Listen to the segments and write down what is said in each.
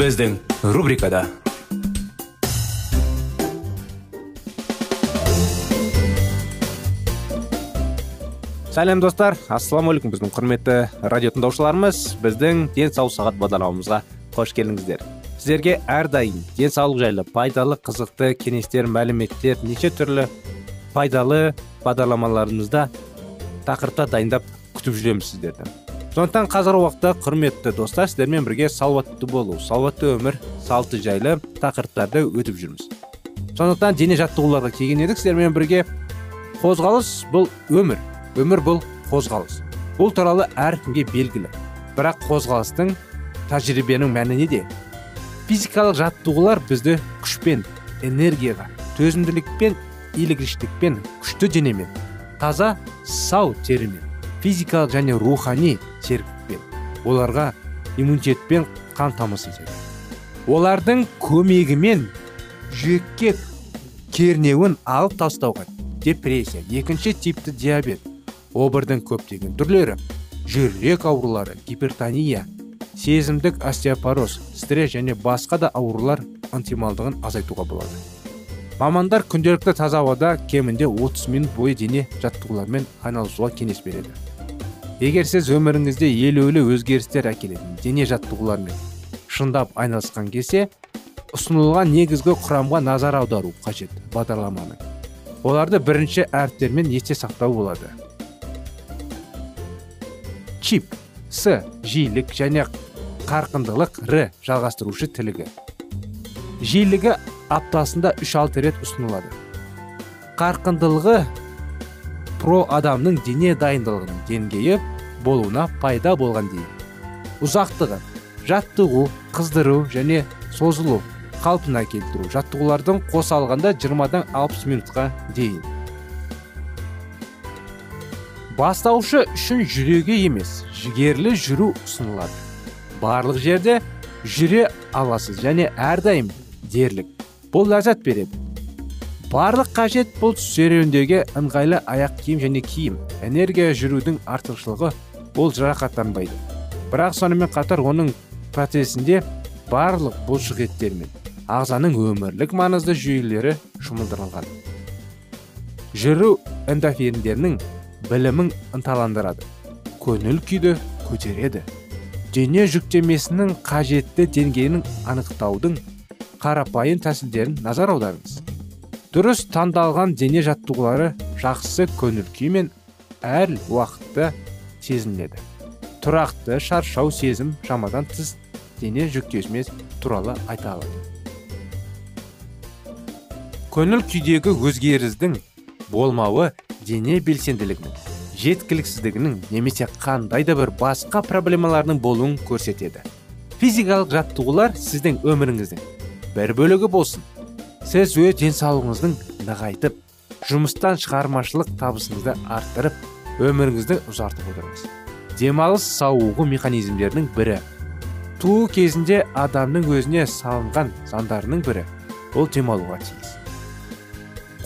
Біздің рубрикада сәлем достар ассалаумағалейкум біздің құрметті радио тыңдаушыларымыз біздің денсаулық сағат бағдарламамызға қош келдіңіздер сіздерге әрдайым денсаулық жайлы пайдалы қызықты кеңестер мәліметтер неше түрлі пайдалы бағдарламаларымызда тақырыпта дайындап күтіп жүреміз сіздерді сондықтан қазіргі уақытта құрметті достар сіздермен бірге салауатты болу салауатты өмір салты жайлы тақырыптарды өтіп жүрміз. Сондықтан дене жаттығуларға келген едік сіздермен бірге қозғалыс бұл өмір өмір бұл қозғалыс. Бұл туралы әркімге белгілі. Бірақ қозғалыстың тәжірибенің мәні неде? Физикалық жаттығулар бізді күшпен энергияға төзімділікпен иілгіштікпен күшті денемен таза сау терімен физикалық және рухани серпілікпен оларға иммунитетпен қамтамасыз етеді. Олардың көмегімен жүрекке кернеуін алып тастауға депрессия екінші типті диабет обырдың көптеген түрлері жүрек аурулары гипертония сезімдік остеопороз стресс және басқа да аурулар ынтымалдығын азайтуға болады. Мамандар күнделікті таза ауада кемінде 30 минут бойы дене жаттығуларымен айналысуға кеңес береді. Егер сіз өміріңізде елеулі өзгерістер әкелетін дене жаттығулармен шындап айналысқан кезде ұсынылған негізгі құрамға назар аудару қажет бағдарламаның. Оларды бірінші әріптермен есте сақтау болады. Чип с жиілік және қарқындылық р жалғастырушы тілігі. Жиілігі аптасында 3-6 рет ұсынылады. Қарқындылығы про адамның дене дайындылығының деңгейі болуына пайда болған дейін ұзақтығы жаттығу қыздыру және созылу қалпына келтіру жаттығулардың қоса алғанда 20-дан 60 минутқа дейін. Бастаушы үшін жүреге емес жігерлі жүру ұсынылады. Барлық жерде жүре аласыз және әрдайым дерлік. Бұл ләззат береді. Барлық қажет бұл серуендеуге ыңғайлы аяқ киім және киім энергия жүрудің артықшылығы ол жарақаттанбайды. Бірақ сонымен қатар оның процесінде барлық бұлшықеттер мен ағзаның өмірлік маңызды жүйелері жұмылдырылған жүру эндорфиндерінің білімін ынталандырады көңіл күйді көтереді дене жүктемесінің қажетті деңгейін анықтаудың қарапайым тәсілдерін назар аударыңыз. Дұрыс таңдалған дене жаттығулары жақсы көңіл күй мен әр уақытта сезінеді тұрақты шаршау сезім шамадан тыс дене жүктесімес туралы айта алады. Көңіл күйдегі өзгерістің болмауы дене белсенділігінің жеткіліксіздігінің немесе қандай да бір басқа проблемалардың болуын көрсетеді. Физикалық жаттығулар сіздің өміріңіздің бір бөлігі болсын. Сіз өз денсаулығыңыздың нығайтып жұмыстан шығармашылық табысыңызды арттырып өміріңізді ұзартып отырыңыз. Демалыс сауығу механизмдерінің бірі. Туу кезінде адамның өзіне салынған заңдарының бірі. Ол демалуға тиіс.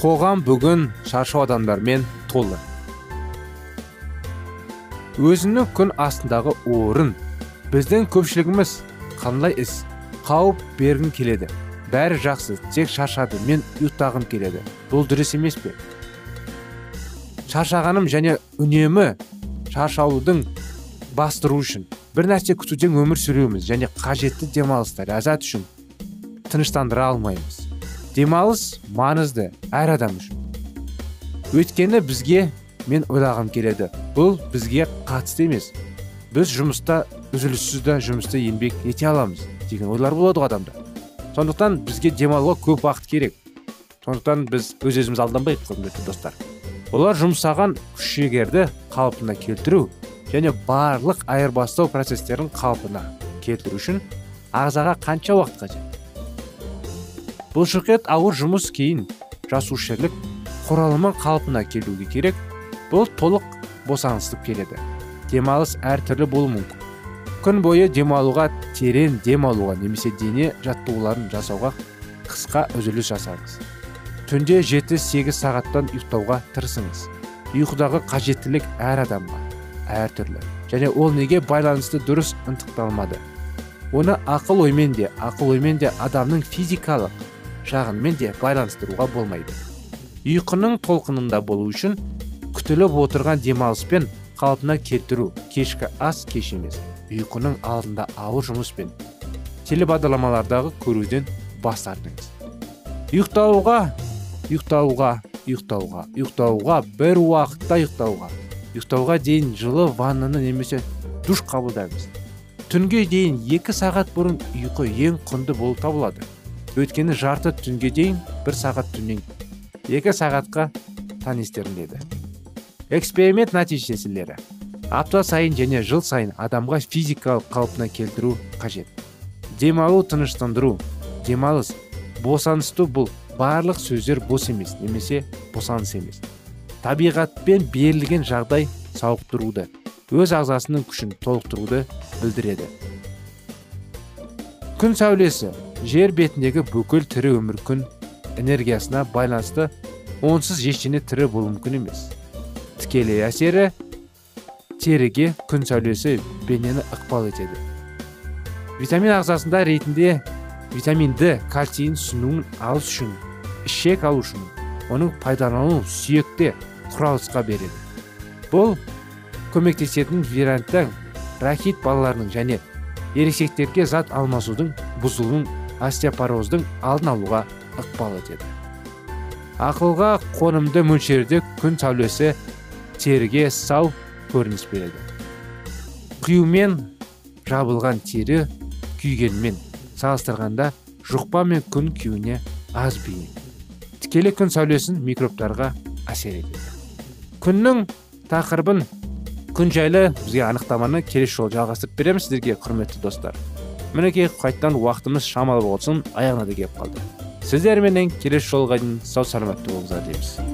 Қоғам бүгін шаршау адамдармен толы. Өзінің күн астындағы орын біздің көпшілігіміз қандай іс? Қауіп бергім келеді. Бәрі жақсы тек шаршады мен ұйықтағым келеді. Бұл дұрыс емес пе? Шаршағаным және үнемі шаршаудың бастыру үшін бір нәрсе күтуден өмір сүреміз және қажетті демалыста ләззат үшін тыныштандыра алмаймыз. Демалыс маңызды әр адам үшін. Өйткені бізге мен ойлағым келеді бұл бізге қатысты емес. Біз жұмыста үзіліссіз де жұмыста еңбек ете аламыз деген ойлар болады ғой адамда. Сондықтан бізге демалуға көп уақыт керек. Сондықтан біз өз өзіміз алданбайық құрметті достар. Олар жұмсаған күш жігерді қалпына келтіру және барлық айырбастау процестерін қалпына келтіру үшін ағзаға қанша уақыт қажет? Бұлшықет ауыр жұмыс кейін жасушерлік құралымы қалпына келуге керек. Бұл толық босаңсып келеді. Демалыс әртүрлі болуы мүмкін. Күн бойы демалуға терең демалуға немесе дене жаттығуларын жасауға қысқа үзіліс жасаңыз. Түнде 7-8 сағаттан ұйықтауға тырысыңыз. Ұйқыдағы қажеттілік әр адамға әртүрлі және ол неге байланысты дұрыс ынтықталмады? Оны ақыл оймен де ақыл оймен де адамның физикалық жағынмен де байланыстыруға болмайды. Ұйқының толқынында болу үшін күтіліп отырған демалыспен қалпына келтіру кешкі ас кеш емес. Ұйқының алдында ауыр жұмыспен телебағдарламалардағы көруден бас тартыңыз. Ұйықтауға ұйықтауға ұйықтауға ұйықтауға бір уақытта ұйықтауға ұйықтауға дейін жылы ваннаны немесе душ қабылдаңыз. Түнге дейін екі сағат бұрын ұйқы ең құнды болып табылады. Өйткені жарты түнге дейін бір сағат түннен екі сағатқа таңестеріледі эксперимент нәтижесілері апта сайын және жыл сайын адамға физикалық қалпына келтіру қажет. Демалу тыныштандыру. Демалыс. Босанысту бұл барлық сөздер бос емес немесе босаныс емес. Табиғатпен берілген жағдай сауықтыруды өз ағзасының күшін толықтыруды білдіреді. Күн сәулесі. Жер бетіндегі бүкіл тірі өмір күн энергиясына байланысты онсыз ештеңе тірі болу мүмкін емес. Тікелей әсері теріге күн сәулесі бейнені ықпал етеді. Витамин ағзасында ретінде витамин д кальцийін сынуын алыс үшін ішек алу үшін оның пайдалану сүйекте құралысқа береді. Бұл көмектесетін виранттың рахит балаларының және ересектерге зат алмасудың бұзылуын остеопороздың алдын алуға ықпал етеді. Ақылға қонымды мөлшерде күн сәулесі теріге сау көрініс береді. Қиюмен жабылған тері күйгенмен салыстырғанда жұқпа мен күн күйуіне аз бейім. Тікелей күн сәулесін микробтарға әсер етеді. Күннің тақырыбын күн жайлы бізге анықтаманы келесі жолы жалғастырып береміз сіздерге құрметті достар. Мінекей қайтадан уақытымыз шамалы болсын аяғына да келіп қалды. Сіздерменен келесі жолға дейін сау саламатты болыңыздар дейміз.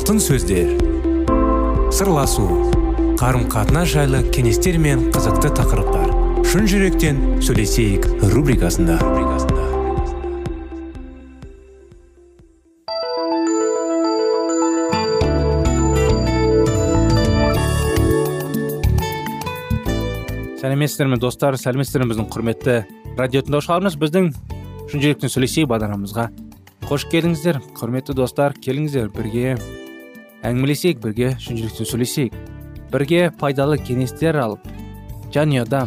Алтын сөздер. Сырласу қарым қатынас жайлы кеңестер мен қызықты тақырыптар. Шын жүректен сөйлесейік рубрикасында. Сәлеметсіздер ме достар? Сәлеметсіздер ме біздің құрметті радио тыңдаушыларымыз? Біздің шын жүректен сөйлесейік бағдарламамызға қош келдіңіздер құрметті достар келіңіздер бірге. Әңгімелесейік бірге шын сөйлесейік. Бірге пайдалы кеңестер алып жанұяда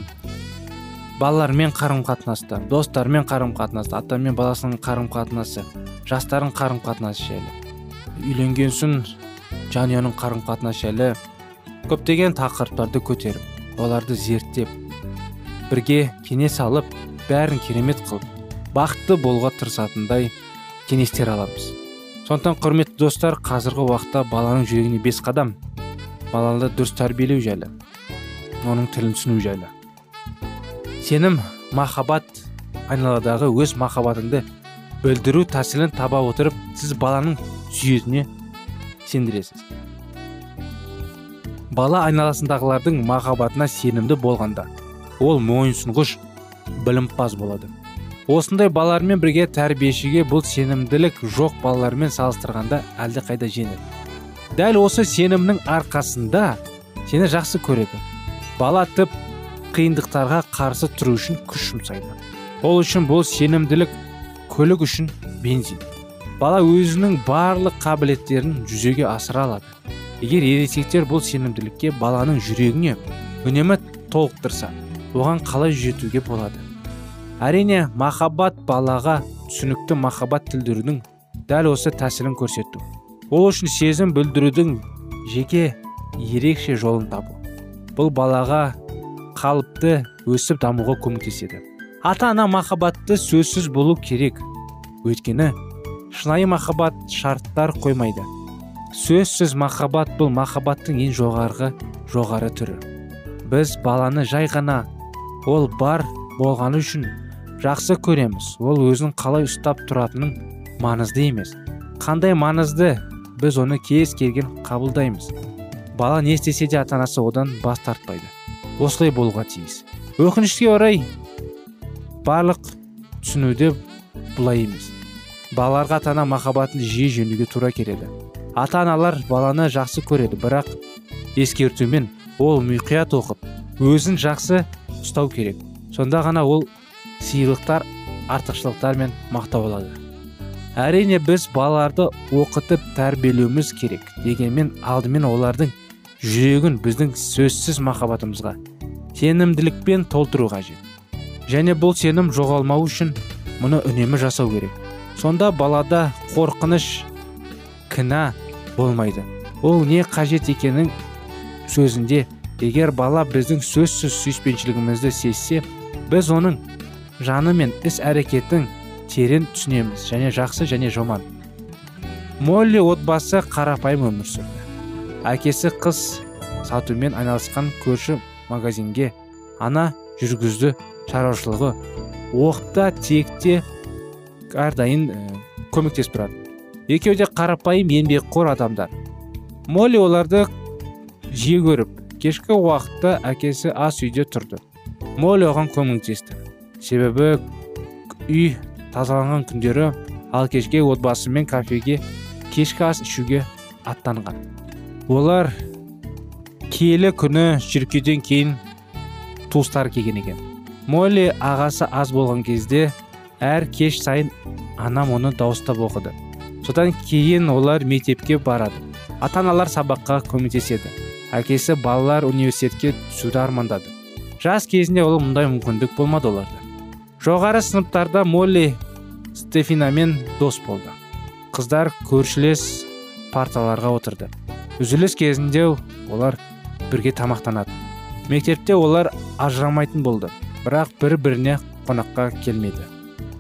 балалармен қарым қатынаста достармен қарым қатынаста ата мен баласының қарым қатынасы жастардың қарым қатынасы жайлы үйленген соң жанұяның қарым қатынасы жайлы көптеген тақырыптарды көтеріп оларды зерттеп бірге кеңес алып бәрін керемет қылып бақытты болуға тырысатындай кеңестер аламыз. Сондықтан құрметті достар қазіргі уақытта баланың жүрегіне бес қадам. Баланы дұрыс тәрбиелеу жайлы оның тілін түсіну жайлы. Сенім махаббат айналадағы өз махаббатыңды білдіру тәсілін таба отырып сіз баланың сүйетіне сендіресіз. Бала айналасындағылардың махаббатына сенімді болғанда ол мойынсұнғыш білімпаз болады. Осындай балалармен бірге тәрбиешіге бұл сенімділік жоқ балалармен салыстырғанда әлдеқайда жеңіл. Дәл осы сенімнің арқасында сені жақсы көреді. Бала тіп қиындықтарға қарсы тұру үшін күш жұмсайды. Ол үшін бұл сенімділік көлік үшін бензин. Бала өзінің барлық қабілеттерін жүзеге асыра алады. Егер ересектер бұл сенімділікке баланың жүрегіне үнемі толықтырса оған қалай жетуге болады? Әрине махаббат балаға түсінікті махаббат тілдірудің дәл осы тәсілін көрсету. Ол үшін сезім білдірудің жеке ерекше жолын табу. Бұл балаға қалыпты өсіп дамуға көмектеседі. Ата ана махаббатты сөзсіз болу керек. Өйткені шынайы махаббат шарттар қоймайды. Сөзсіз махаббат бұл махаббаттың ең жоғарғы жоғары түрі. Біз баланы жай ғана ол бар болғаны үшін жақсы көреміз. Ол өзін қалай ұстап тұратының маңызды емес. Қандай маңызды? Біз оны кез келген қабылдаймыз. Бала не істесе де ата анасы одан бас тартпайды. Осылай болуға тиіс. Өкінішке орай барлық түсінуде бұлай емес. Балаларға ата ана махаббатын жиі жөндеуге тура келеді. Ата аналар баланы жақсы көреді бірақ ескертумен ол мұқият оқып өзін жақсы ұстау керек. Сонда ғана ол сыйлықтар артықшылықтар мақтау алады әрине біз балаларды оқытып тәрбиелеуіміз керек дегенмен алдымен олардың жүрегін біздің сөзсіз махаббатымызға сенімділікпен толтыру қажет. Және бұл сенім жоғалмау үшін мұны үнемі жасау керек. Сонда балада қорқыныш кінә болмайды. Ол не қажет екенін сөзінде егер бала біздің сөзсіз сүйіспеншілігімізді сезсе біз оның жаны мен іс әрекетін терең түсінеміз және жақсы және жоман молли отбасы қарапайым өмір сүрді. Әкесі қыз сатумен айналысқан көрші магазинге ана жүргізді шаруашылығы. Оқта текте әрдайым көмектесіп тұрады. Екеуі де қарапайым еңбекқор адамдар. Молли оларды жиі көріп кешкі уақытта әкесі ас үйде тұрды. Молли оған көмектесті. Себебі үй тазаланған күндері ал кешке отбасымен кафеге кешкі ас ішуге аттанған. Олар киелі күні шіркеуден кейін туыстары келген екен. Молли ағасы аз болған кезде әр кеш сайын анам оны дауыстап оқыды. Содан кейін олар мектепке барады. Ата аналар сабаққа көмектеседі. Әкесі балалар университетке түсуді армандады. Жас кезінде ол мұндай мүмкіндік болмады оларда. Жоғары сыныптарда молли стефинамен дос болды. Қыздар көршілес парталарға отырды. Үзіліс кезінде олар бірге тамақтанады мектепте олар ажырамайтын болды бірақ бір біріне қонаққа келмеді.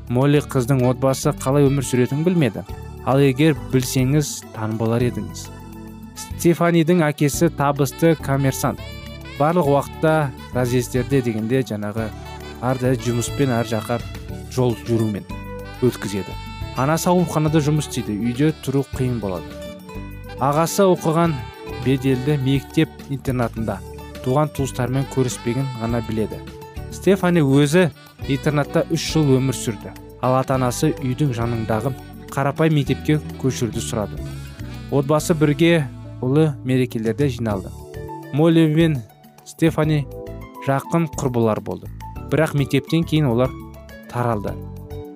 Молли қыздың отбасы қалай өмір сүретінін білмеді. Ал егер білсеңіз таң болар едіңіз. Стефанидің әкесі табысты коммерсант. Барлық уақытта разъездерде дегенде жаңағы әрдайым жұмыспен әр жаққа жол жүрумен өткізеді. Анасы ауруханада жұмыс істейді үйде тұру қиын болады. Ағасы оқыған беделді мектеп интернатында туған туыстарымен көріспеген ғана біледі. Стефани өзі интернатта үш жыл өмір сүрді. Ал ата анасы үйдің жанындағы қарапай мектепке көшіруді сұрады. Отбасы бірге ұлы мерекелерде жиналды. Молли мен стефани жақын құрбылар болды. Бірақ мектептен кейін олар таралды.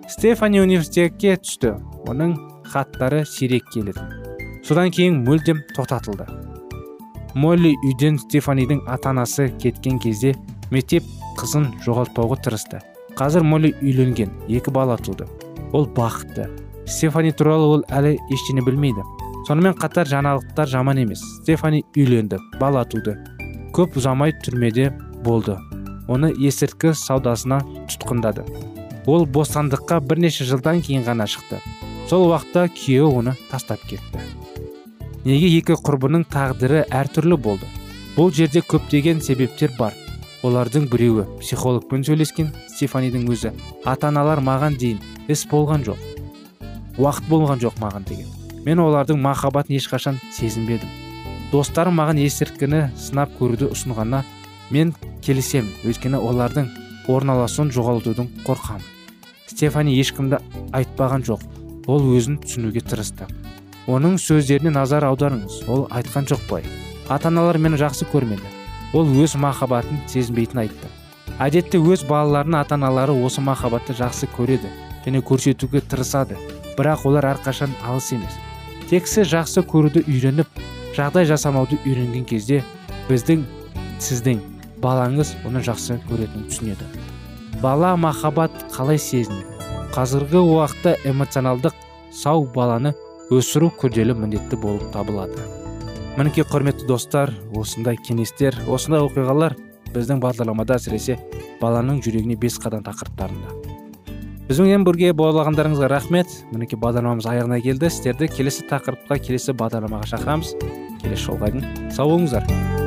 Стефани университетке түсті. Оның хаттары сирек келеді. Содан кейін мүлдем тоқтатылды. Молли үйден стефанидің ата анасы кеткен кезде мектеп қызын жоғалтпауға тырысты. Қазір молли үйленген. Екі бала туды. Ол бақытты. Стефани туралы ол әлі ештеңе білмейді. Сонымен қатар жаңалықтар жаман емес. Стефани үйленді. Бала туды. Көп ұзамай түрмеде болды. Оны есірткі саудасына тұтқындады. Ол бостандыққа бірнеше жылдан кейін ғана шықты. Сол уақытта күйеуі оны тастап кетті. Неге екі құрбының тағдыры әртүрлі болды? Бұл жерде көптеген себептер бар. Олардың біреуі психологпен сөйлескен стефанидің өзі. Ата аналар маған дейін іс болған жоқ. Уақыт болған жоқ маған деген. Мен олардың махаббатын ешқашан сезінбедім. Достарым маған есірткіні сынап көруді ұсынғанына мен келісемін. Өйткені олардың орналасуын жоғалтудың қорқамын. Стефани ешкімді айтпаған жоқ. Ол өзін түсінуге тырысты. Оның сөздеріне назар аударыңыз. Ол айтқан жоқ қой ата аналар мені жақсы көрмеді. Ол өз махаббатын сезінбейтін айтты. Әдетте өз балаларының ата аналары осы махаббатты жақсы көреді және көрсетуге тырысады. Бірақ олар әрқашан алыс емес. Тексі жақсы көруді үйреніп жағдай жасамауды үйренген кезде біздің сіздің балаңыз оны жақсы көретінін түсінеді. Бала махаббат қалай сезінеді? Қазіргі уақытта эмоционалдық сау баланы өсіру күрделі міндетті болып табылады. Мінекей құрметті достар осындай кеңестер осындай оқиғалар біздің бағдарламада әсіресе баланың жүрегіне бес қадам тақырыптарында. Бізбенен бірге болғандарыңызға рахмет. Мінекей бағдарламамыз аяғына келді. Сіздерді келесі тақырыпқа келесі бағдарламаға шақырамыз. Келесі жолға дейін сау болыңыздар.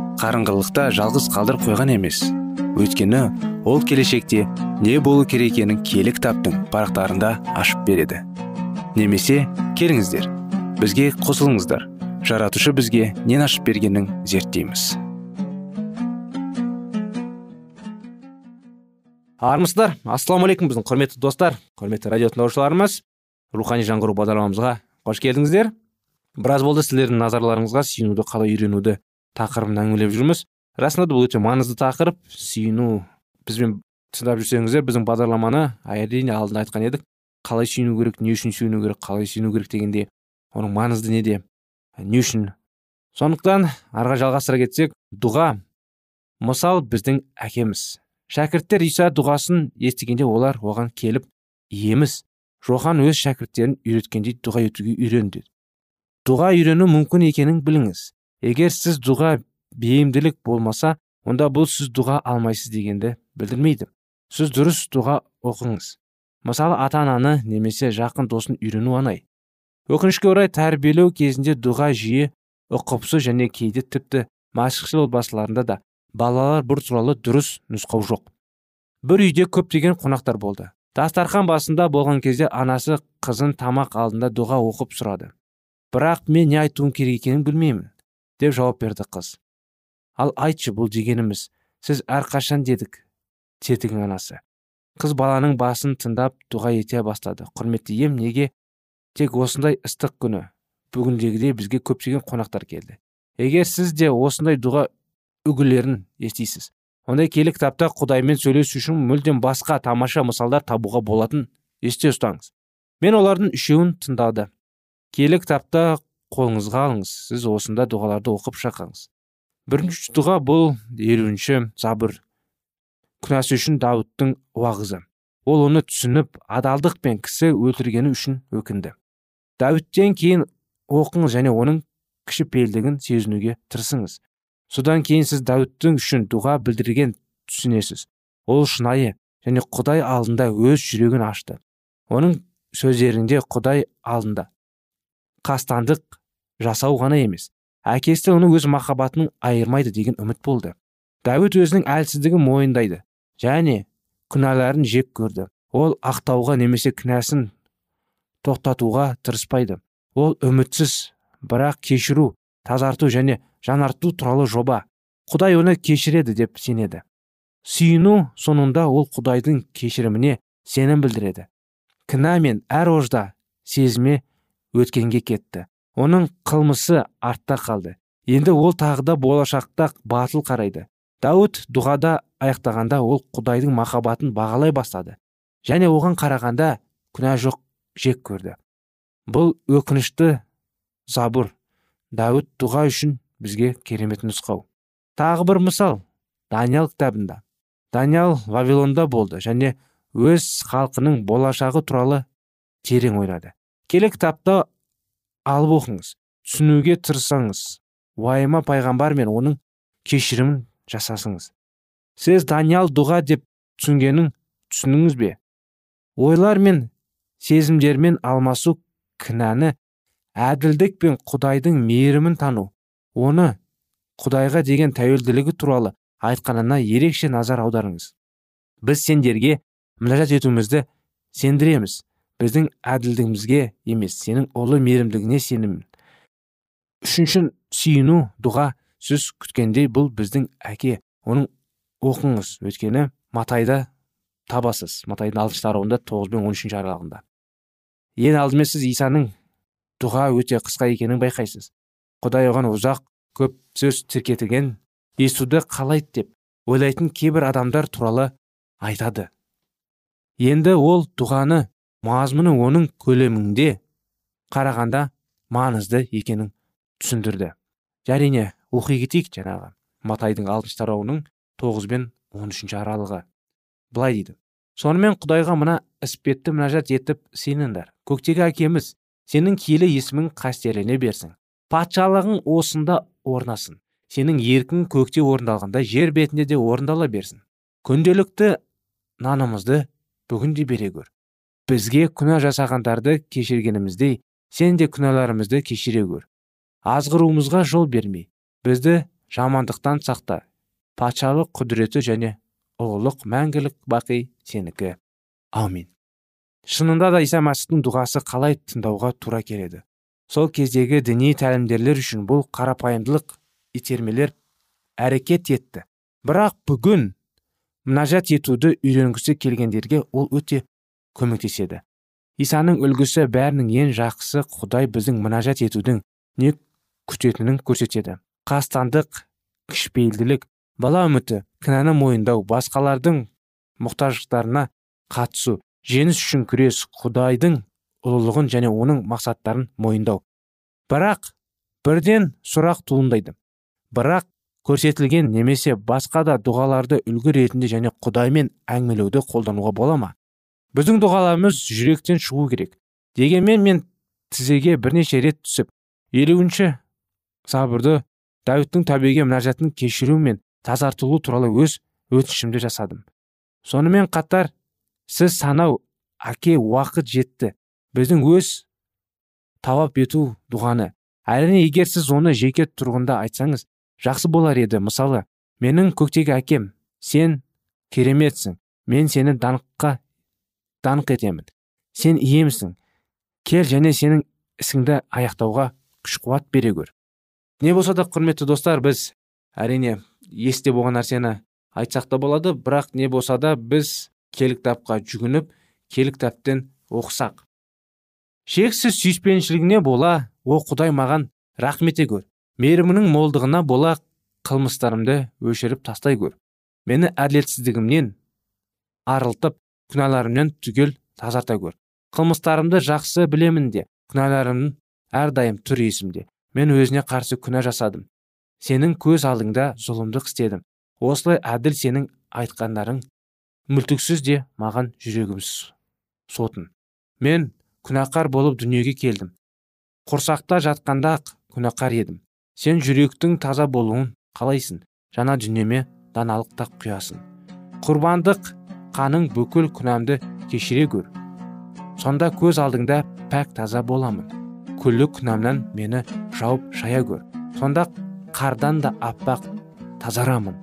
қарыңғылықта жалғыз қалдырып қойған емес. Өйткені ол келешекте не болу керек екенін киелі кітаптың парақтарында ашып береді. Немесе келіңіздер бізге қосылыңыздар. Жаратушы бізге нен ашып бергенін зерттейміз. Армысыздар ассалаумағалейкум біздің құрметті достар құрметті радио тыңдаушыларымыз. Рухани жаңғыру бағдарламамызға қош келдіңіздер. Біраз болды сіздердің назарларыңызға сүйінуді қалай үйренуді тақырыбын әңгімелеп жүрміз. Расында да бұл өте маңызды тақырып. Сүйіну бізбен тыңдап жүрсеңіздер біздің бағдарламаны әрине алдында айтқан едік. Қалай сүйіну керек не үшін сүйіну керек қалай сүйіну керек дегенде оның маңызды неде не үшін. Сондықтан арға жалғастыра кетсек дұға. Мысал біздің әкеміз. Шәкірттер иса дұғасын естігенде олар оған келіп еміз жохан өз шәкірттерін үйреткендей дұға етуге үйренді дұға үйрену мүмкін екенін біліңіз. Егер сіз дұға бейімділік болмаса онда бұл сіз дұға алмайсыз дегенді білдірмейді. Сіз дұрыс дұға оқыңыз. Мысалы ата ананы немесе жақын досын үйрену оңай. Өкінішке орай тәрбиелеу кезінде дұға жиі ұқыпсыз және кейде тіпті машықшыл отбасыларында да балалар бұл туралы дұрыс нұсқау жоқ. Бір үйде көптеген қонақтар болды. Дастархан басында болған кезде анасы қызын тамақ алдында дұға оқып сұрады. Бірақ мен не айтуым керек екенін білмеймін. Деп жауап берді қыз. Ал айтшы бұл дегеніміз сіз әрқашан дедік деді анасы. Қыз баланың басын тыңдап дұға ете бастады. Құрметті ем неге? Тек осындай ыстық күні. Бүгіндегідей бізге көптеген қонақтар келді. Егер сіз де осындай дұға үгілерін естисіз ондай келі кітапта құдаймен сөйлесу үшін мүлдем басқа тамаша мысалдар табуға болатын. Есте ұстаңыз мен олардың үшеуін тыңдады. Келі кітапта қолыңызға алыңыз. Сіз осында дұғаларды оқып шақаңыз бірінші дұға бұл елуінші забыр күнәсі үшін дауыттың уағызы. Ол оны түсініп адалдық пен кісі өлтіргені үшін өкінді. Дәуіттен кейін оқыңыз және оның кішіпейілдігін сезінуге тырысыңыз. Содан кейін сіз дәуіттің үшін дұға білдірген түсінесіз. Ол шынайы және құдай алдында өз жүрегін ашты. Оның сөздерінде құдай алдында. Қастандық жасау ғана емес әкесі оны өз махаббатын айырмайды деген үміт болды. Дәуіт өзінің әлсіздігін мойындайды және күнәларын жек көрді. Ол ақтауға немесе кінәсін тоқтатуға тырыспайды. Ол үмітсіз бірақ кешіру тазарту және жаңарту туралы жоба. Құдай оны кешіреді деп сенеді. Сүйіну соңында ол құдайдың кешіріміне сенім білдіреді. Кінә мен әр ожда сезіме өткенге кетті. Оның қылмысы артта қалды. Енді ол тағы да болашақта батыл қарайды. Дәуіт дұғада аяқтағанда ол құдайдың махаббатын бағалай бастады. Және оған қарағанда күнә жоқ жек көрді. Бұл өкінішті забыр дәуіт дұға үшін бізге керемет нұсқау. Тағы бір мысал. Даниял кітабында. Даниял вавилонда болды және өз халқының болашағы туралы терең ойлады. Келе кітапта алып оқыңыз түсінуге тырысаңыз уайыма пайғамбар мен оның кешірімін жасасыңыз. Сіз даниял дұға деп түсінгенін түсініңіз бе? Ойлар мен сезімдермен алмасу кінәні әділдік пен құдайдың мейірімін тану оны құдайға деген тәуелділігі туралы айтқанына ерекше назар аударыңыз. Біз сендерге мінәжат етуімізді сендіреміз. Біздің әділдігімізге емес сенің ұлы мейірімдігіне сенімін үшінші сүйіну дұға сіз күткендей бұл біздің әке оның оқыңыз. Өйткені матайда табасыз матайдың алтыншы тарауында тоғыз бен он үшінші аралығында. Ең алдымен сіз исаның дұға өте қысқа екенін байқайсыз. Құдай оған ұзақ көп сөз тіркетілген естуді қалайды деп ойлайтын кейбір адамдар туралы айтады. Енді ол дұғаны мазмұны оның көлемінде қарағанда маңызды екенін түсіндірді. Әрине оқи кетейік жаңағы. Матайдың алтыншы тарауының тоғыз бен он үшінші аралығы. Былай дейді. Сонымен құдайға мына іспетті мінәжат етіп сеніңдер. Көктегі әкеміз сенің киелі есімің қастеріне берсін. Патшалығың осында орнасын. Сенің еркің көкте орындалғанда жер бетінде де орындала берсін. Күнделікті нанымызды бүгін де бере көр бізге күнә жасағандарды кешіргеніміздей сен де күнәларымызды кешіре көр азғыруымызға жол бермей бізді жамандықтан сақта. Патшалық құдіреті және ұлылық мәңгілік бақи сенікі. Аумин шынында да иса мәсіхтің дұғасы қалай тыңдауға тура келеді. Сол кездегі діни тәлімдерлер үшін бұл қарапайымдылық итермелер әрекет етті. Бірақ бүгін мінәжат етуді үйренгісі келгендерге ол өте көмектеседі. Исаның үлгісі бәрінің ең жақсы құдай біздің мінәжат етудің не күтетінін көрсетеді. Қастандық кішіпейілділік бала үміті кінәні мойындау басқалардың мұқтаждықтарына қатысу жеңіс үшін күрес құдайдың ұлылығын және оның мақсаттарын мойындау. Бірақ бірден сұрақ туындайды. Бірақ көрсетілген немесе басқа да дұғаларды үлгі ретінде және құдаймен әңгімелеуді қолдануға бола ма? Біздің дұғаларымыз жүректен шығу керек. Дегенмен мен тізеге бірнеше рет түсіп елуінші сабырды дәуіттің тәубеге мінәжатын кешіру мен тазартылу туралы өз өтінішімді жасадым. Сонымен қатар сіз санау әке уақыт жетті. Біздің өз тауап ету дұғаны. Әрине егер сіз оны жеке тұрғында айтсаңыз жақсы болар еді. Мысалы менің көктегі әкем сен кереметсің. Мен сені даңққа даңқ етемін. Сен иемсің. Кел және сенің ісіңді аяқтауға күш қуат бере көр не болса да құрметті достар біз әрине есте болған нәрсені айтсақ та болады бірақ не болса да біз киелі кітапқа жүгініп киелі кітаптен оқысақ. Шексіз сүйіспеншілігіне бола о құдай маған рахмет көр мейірімінің молдығына бола қылмыстарымды өшіріп тастай көр мені әділетсіздігімнен арылтып күнәларымнан түгел тазарта көр. Қылмыстарымды жақсы білемін де күнәларым әрдайым тұр есімде. Мен өзіне қарсы күнә жасадым. Сенің көз алдыңда зұлымдық істедім. Осылай әділ сенің айтқандарың мүлтіксіз де маған жүрегіміз сотын. Мен күнәқар болып дүниеге келдім. Құрсақта жатқанда ақ күнәқар едім. Сен жүректің таза болуын қалайсың? Жаңа дүниеме даналық та құясың. Құрбандық қаның бүкіл күнәмді кешіре көр сонда көз алдыңда пәк таза боламын. Күллі күнәмнан мені жауып шая көр сонда қардан да аппақ тазарамын.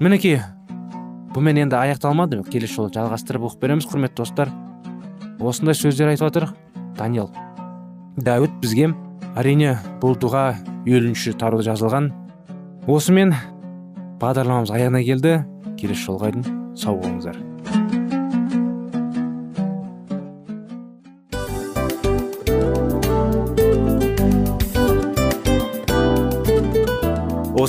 Мінекей бұмен енді аяқталмады келесі жолы жалғастырып оқып береміз құрметті достар. Осындай сөздер айтып жатыр даниил дәуіт бізге әрине бұл дұға елуінші тарауда жазылған. Осымен бағдарламамыз аяғына келді. Келесі жолға сау болыңыздар.